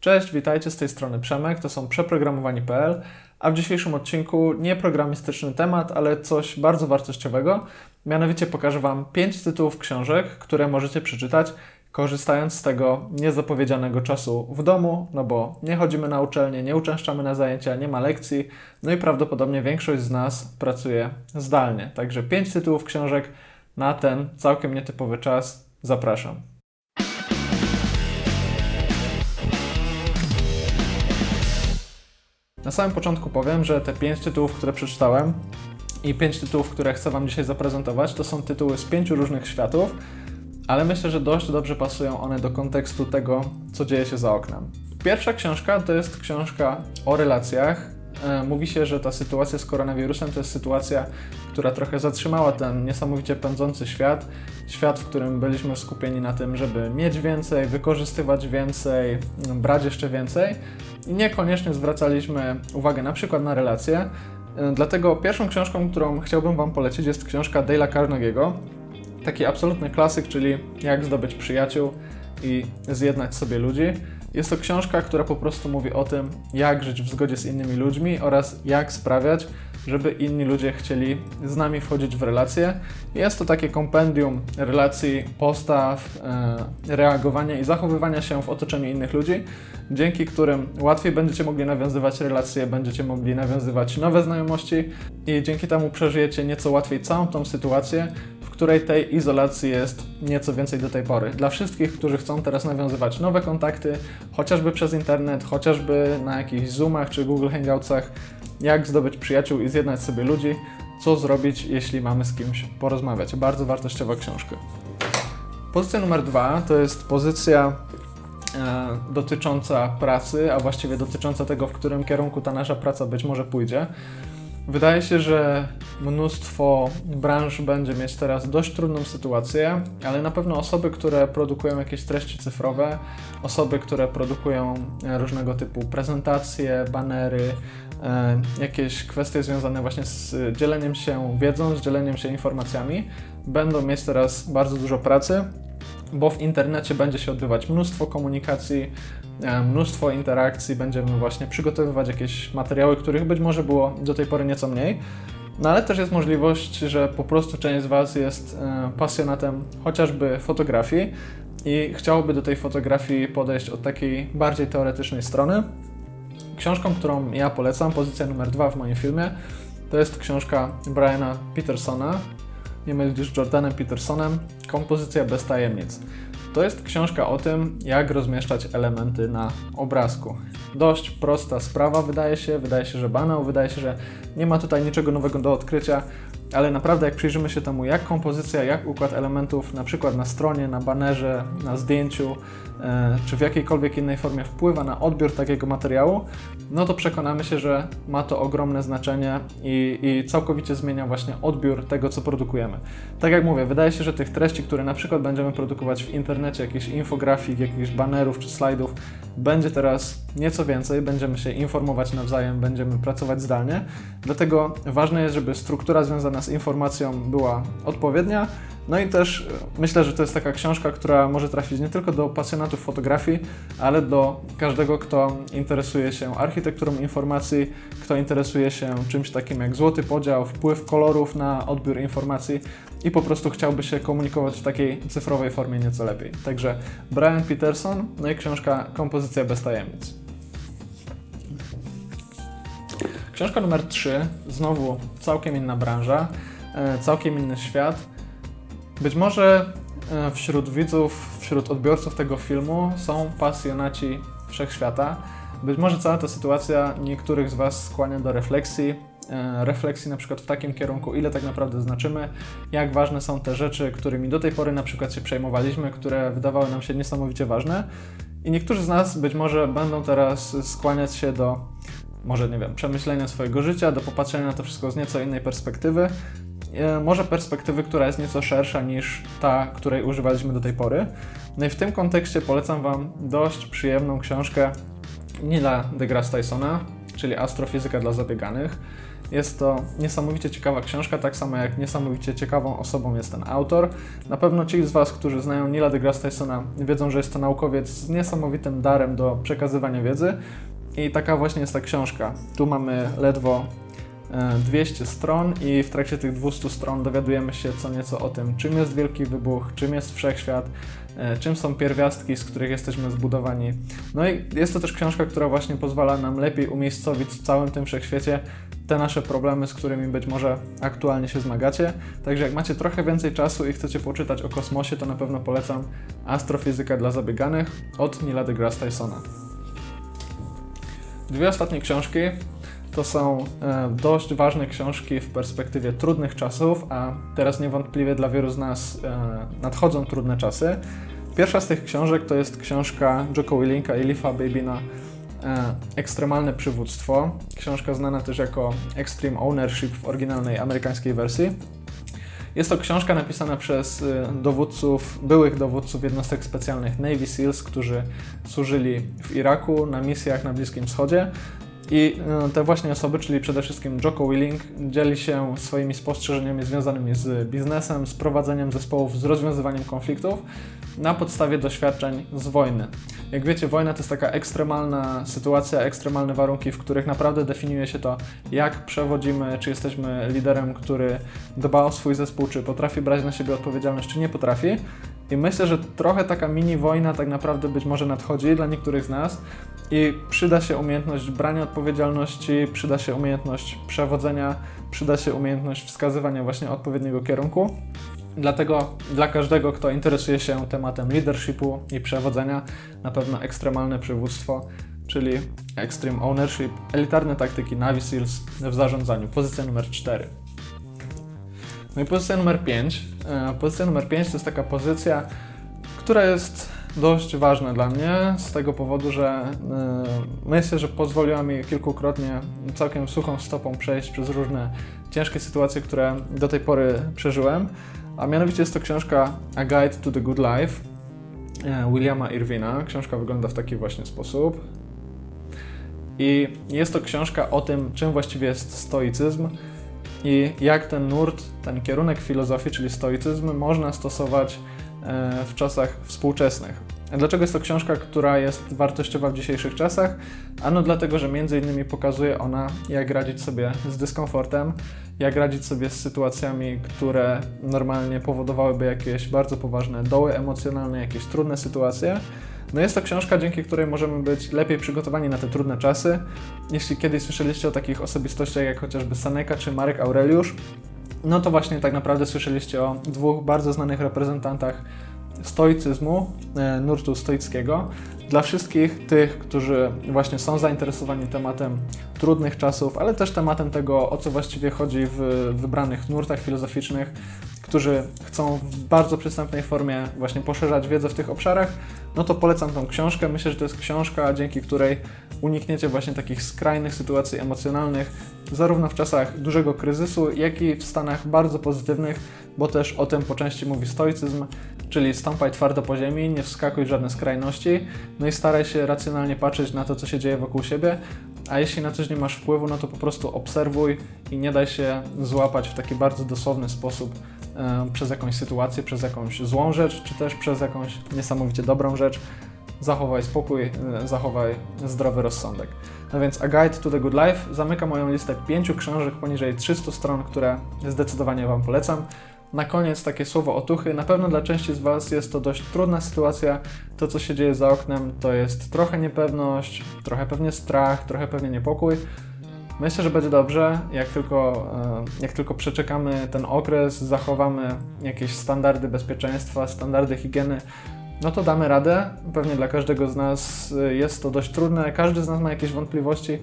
Cześć, witajcie z tej strony Przemek, to są przeprogramowani.pl, a w dzisiejszym odcinku nie programistyczny temat, ale coś bardzo wartościowego. Mianowicie pokażę Wam 5 tytułów książek, które możecie przeczytać, korzystając z tego niezapowiedzianego czasu w domu, no bo nie chodzimy na uczelnię, nie uczęszczamy na zajęcia, nie ma lekcji, no i prawdopodobnie większość z nas pracuje zdalnie. Także 5 tytułów książek na ten całkiem nietypowy czas zapraszam. Na samym początku powiem, że te pięć tytułów, które przeczytałem i pięć tytułów, które chcę Wam dzisiaj zaprezentować, to są tytuły z pięciu różnych światów, ale myślę, że dość dobrze pasują one do kontekstu tego, co dzieje się za oknem. Pierwsza książka to jest książka o relacjach. E, mówi się, że ta sytuacja z koronawirusem to jest sytuacja, która trochę zatrzymała ten niesamowicie pędzący świat. Świat, w którym byliśmy skupieni na tym, żeby mieć więcej, wykorzystywać więcej, brać jeszcze więcej i niekoniecznie zwracaliśmy uwagę na przykład na relacje. E, dlatego pierwszą książką, którą chciałbym Wam polecić jest książka Dale'a Carnegie'ego. Taki absolutny klasyk, czyli Jak zdobyć przyjaciół i zjednać sobie ludzi. Jest to książka, która po prostu mówi o tym, jak żyć w zgodzie z innymi ludźmi oraz jak sprawiać, żeby inni ludzie chcieli z nami wchodzić w relacje. Jest to takie kompendium relacji, postaw, e, reagowania i zachowywania się w otoczeniu innych ludzi, dzięki którym łatwiej będziecie mogli nawiązywać relacje, będziecie mogli nawiązywać nowe znajomości i dzięki temu przeżyjecie nieco łatwiej całą tą sytuację, której tej izolacji jest nieco więcej do tej pory. Dla wszystkich, którzy chcą teraz nawiązywać nowe kontakty, chociażby przez internet, chociażby na jakichś Zoomach czy Google Hangoutsach, jak zdobyć przyjaciół i zjednać sobie ludzi, co zrobić, jeśli mamy z kimś porozmawiać. Bardzo wartościowa książka. Pozycja numer dwa to jest pozycja e, dotycząca pracy, a właściwie dotycząca tego, w którym kierunku ta nasza praca być może pójdzie. Wydaje się, że mnóstwo branż będzie mieć teraz dość trudną sytuację, ale na pewno osoby, które produkują jakieś treści cyfrowe, osoby, które produkują e, różnego typu prezentacje, banery, e, jakieś kwestie związane właśnie z dzieleniem się wiedzą, z dzieleniem się informacjami, będą mieć teraz bardzo dużo pracy bo w internecie będzie się odbywać mnóstwo komunikacji, e, mnóstwo interakcji, będziemy właśnie przygotowywać jakieś materiały, których być może było do tej pory nieco mniej. No ale też jest możliwość, że po prostu część z Was jest e, pasjonatem chociażby fotografii i chciałoby do tej fotografii podejść od takiej bardziej teoretycznej strony. Książką, którą ja polecam, pozycja numer dwa w moim filmie, to jest książka Briana Petersona nie mylić z Jordanem Petersonem, Kompozycja bez tajemnic. To jest książka o tym, jak rozmieszczać elementy na obrazku. Dość prosta sprawa, wydaje się, wydaje się, że banał, wydaje się, że nie ma tutaj niczego nowego do odkrycia, ale naprawdę jak przyjrzymy się temu, jak kompozycja, jak układ elementów, na przykład na stronie, na banerze, na zdjęciu, e, czy w jakiejkolwiek innej formie wpływa na odbiór takiego materiału, no to przekonamy się, że ma to ogromne znaczenie i, i całkowicie zmienia właśnie odbiór tego, co produkujemy. Tak jak mówię, wydaje się, że tych treści, które na przykład będziemy produkować w internecie, jakichś infografik, jakichś banerów czy slajdów, będzie teraz nieco więcej, będziemy się informować nawzajem, będziemy pracować zdalnie. Dlatego ważne jest, żeby struktura związana z informacją była odpowiednia. No i też e, myślę, że to jest taka książka, która może trafić nie tylko do pasjonatów fotografii, ale do każdego, kto interesuje się architekturą informacji, kto interesuje się czymś takim jak złoty podział, wpływ kolorów na odbiór informacji i po prostu chciałby się komunikować w takiej cyfrowej formie nieco lepiej. Także Brian Peterson, no i książka Kompozycja bez tajemnic. Książka numer 3, znowu całkiem inna branża, e, całkiem inny świat. Być może e, wśród widzów, wśród odbiorców tego filmu są pasjonaci wszechświata. Być może cała ta sytuacja niektórych z Was skłania do refleksji, e, refleksji na przykład w takim kierunku, ile tak naprawdę znaczymy, jak ważne są te rzeczy, którymi do tej pory na przykład się przejmowaliśmy, które wydawały nam się niesamowicie ważne. I niektórzy z nas być może będą teraz skłaniać się do może, nie wiem, przemyślenia swojego życia, do popatrzenia na to wszystko z nieco innej perspektywy. E, może perspektywy, która jest nieco szersza niż ta, której używaliśmy do tej pory. No i w tym kontekście polecam Wam dość przyjemną książkę Nila deGrasse Tysona, czyli Astrofizyka dla zabieganych. Jest to niesamowicie ciekawa książka, tak samo jak niesamowicie ciekawą osobą jest ten autor. Na pewno ci z Was, którzy znają Nila deGrasse Tysona, wiedzą, że jest to naukowiec z niesamowitym darem do przekazywania wiedzy. I taka właśnie jest ta książka. Tu mamy ledwo 200 e, stron i w trakcie tych 200 stron dowiadujemy się co nieco o tym, czym jest Wielki Wybuch, czym jest Wszechświat, e, czym są pierwiastki, z których jesteśmy zbudowani. No i jest to też książka, która właśnie pozwala nam lepiej umiejscowić w całym tym wszechświecie te nasze problemy, z którymi być może aktualnie się zmagacie. Także jak macie trochę więcej czasu i chcecie poczytać o kosmosie, to na pewno polecam Astrofizyka dla zabieganych od Nila deGrasse Tysona. Dwie ostatnie książki to są e, dość ważne książki w perspektywie trudnych czasów, a teraz niewątpliwie dla wielu z nas e, nadchodzą trudne czasy. Pierwsza z tych książek to jest książka Jocko Willinka i Leafa Babina e, Ekstremalne przywództwo. Książka znana też jako Extreme Ownership w oryginalnej amerykańskiej wersji. Jest to książka napisana przez dowódców, byłych dowódców jednostek specjalnych Navy SEALs, którzy służyli w Iraku na misjach na Bliskim Wschodzie. I e, te właśnie osoby, czyli przede wszystkim Jocko Willing, dzieli się swoimi spostrzeżeniami związanymi z biznesem, z prowadzeniem zespołów, z rozwiązywaniem konfliktów na podstawie doświadczeń z wojny. Jak wiecie, wojna to jest taka ekstremalna sytuacja, ekstremalne warunki, w których naprawdę definiuje się to, jak przewodzimy, czy jesteśmy liderem, który dba o swój zespół, czy potrafi brać na siebie odpowiedzialność, czy nie potrafi. I myślę, że trochę taka mini wojna tak naprawdę być może nadchodzi dla niektórych z nas i przyda się umiejętność brania odpowiedzialności, przyda się umiejętność przewodzenia, przyda się umiejętność wskazywania właśnie odpowiedniego kierunku. Dlatego dla każdego, kto interesuje się tematem leadershipu i przewodzenia, na pewno ekstremalne przywództwo, czyli Extreme Ownership, elitarne taktyki Navy Seals w zarządzaniu, pozycja numer 4. No i pozycja numer 5. E, pozycja numer 5 to jest taka pozycja, która jest dość ważna dla mnie z tego powodu, że e, myślę, że pozwoliła mi kilkukrotnie całkiem suchą stopą przejść przez różne ciężkie sytuacje, które do tej pory przeżyłem. A mianowicie jest to książka A Guide to the Good Life e, Williama Irwina. Książka wygląda w taki właśnie sposób. I jest to książka o tym, czym właściwie jest stoicyzm i jak ten nurt, ten kierunek filozofii, czyli stoicyzm, można stosować e, w czasach współczesnych. Dlaczego jest to książka, która jest wartościowa w dzisiejszych czasach? Ano dlatego, że między innymi pokazuje ona, jak radzić sobie z dyskomfortem, jak radzić sobie z sytuacjami, które normalnie powodowałyby jakieś bardzo poważne doły emocjonalne, jakieś trudne sytuacje. No jest to książka, dzięki której możemy być lepiej przygotowani na te trudne czasy. Jeśli kiedyś słyszeliście o takich osobistościach jak chociażby Seneca czy Marek Aureliusz, no to właśnie tak naprawdę słyszeliście o dwóch bardzo znanych reprezentantach stoicyzmu, e, nurtu stoickiego. Dla wszystkich tych, którzy właśnie są zainteresowani tematem trudnych czasów, ale też tematem tego, o co właściwie chodzi w wybranych nurtach filozoficznych, którzy chcą w bardzo przystępnej formie właśnie poszerzać wiedzę w tych obszarach, no to polecam tą książkę. Myślę, że to jest książka, dzięki której unikniecie właśnie takich skrajnych sytuacji emocjonalnych, zarówno w czasach dużego kryzysu, jak i w stanach bardzo pozytywnych, bo też o tym po części mówi stoicyzm, czyli stąpaj twardo po ziemi, nie wskakuj w żadne skrajności, no i staraj się racjonalnie patrzeć na to, co się dzieje wokół siebie, a jeśli na coś nie masz wpływu, no to po prostu obserwuj i nie daj się złapać w taki bardzo dosłowny sposób przez jakąś sytuację, przez jakąś złą rzecz, czy też przez jakąś niesamowicie dobrą rzecz. Zachowaj spokój, zachowaj zdrowy rozsądek. No więc A Guide to the Good Life zamyka moją listę pięciu książek poniżej 300 stron, które zdecydowanie Wam polecam. Na koniec takie słowo otuchy. Na pewno dla części z Was jest to dość trudna sytuacja. To, co się dzieje za oknem, to jest trochę niepewność, trochę pewnie strach, trochę pewnie niepokój. Myślę, że będzie dobrze, jak tylko, e, jak tylko przeczekamy ten okres, zachowamy jakieś standardy bezpieczeństwa, standardy higieny, no to damy radę. Pewnie dla każdego z nas e, jest to dość trudne, każdy z nas ma jakieś wątpliwości,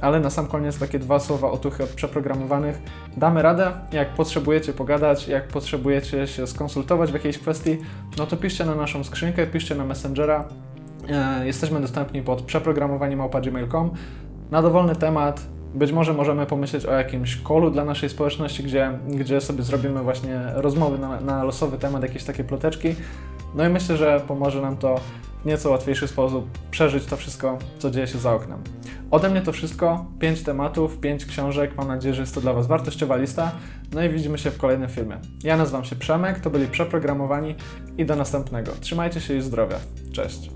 ale na sam koniec takie dwa słowa otuchy od przeprogramowanych. Damy radę, jak potrzebujecie pogadać, jak potrzebujecie się skonsultować w jakiejś kwestii, no to piszcie na naszą skrzynkę, piszcie na Messengera. E, jesteśmy dostępni pod przeprogramowanie.gmail.com na dowolny temat. Być może możemy pomyśleć o jakimś kolu dla naszej społeczności, gdzie, gdzie sobie zrobimy właśnie rozmowy na, na losowy temat, jakieś takie ploteczki. No i myślę, że pomoże nam to w nieco łatwiejszy sposób przeżyć to wszystko, co dzieje się za oknem. Ode mnie to wszystko. 5 tematów, 5 książek. Mam nadzieję, że jest to dla Was wartościowa lista. No i widzimy się w kolejnym filmie. Ja nazywam się Przemek, to byli Przeprogramowani i do następnego. Trzymajcie się i zdrowia. Cześć.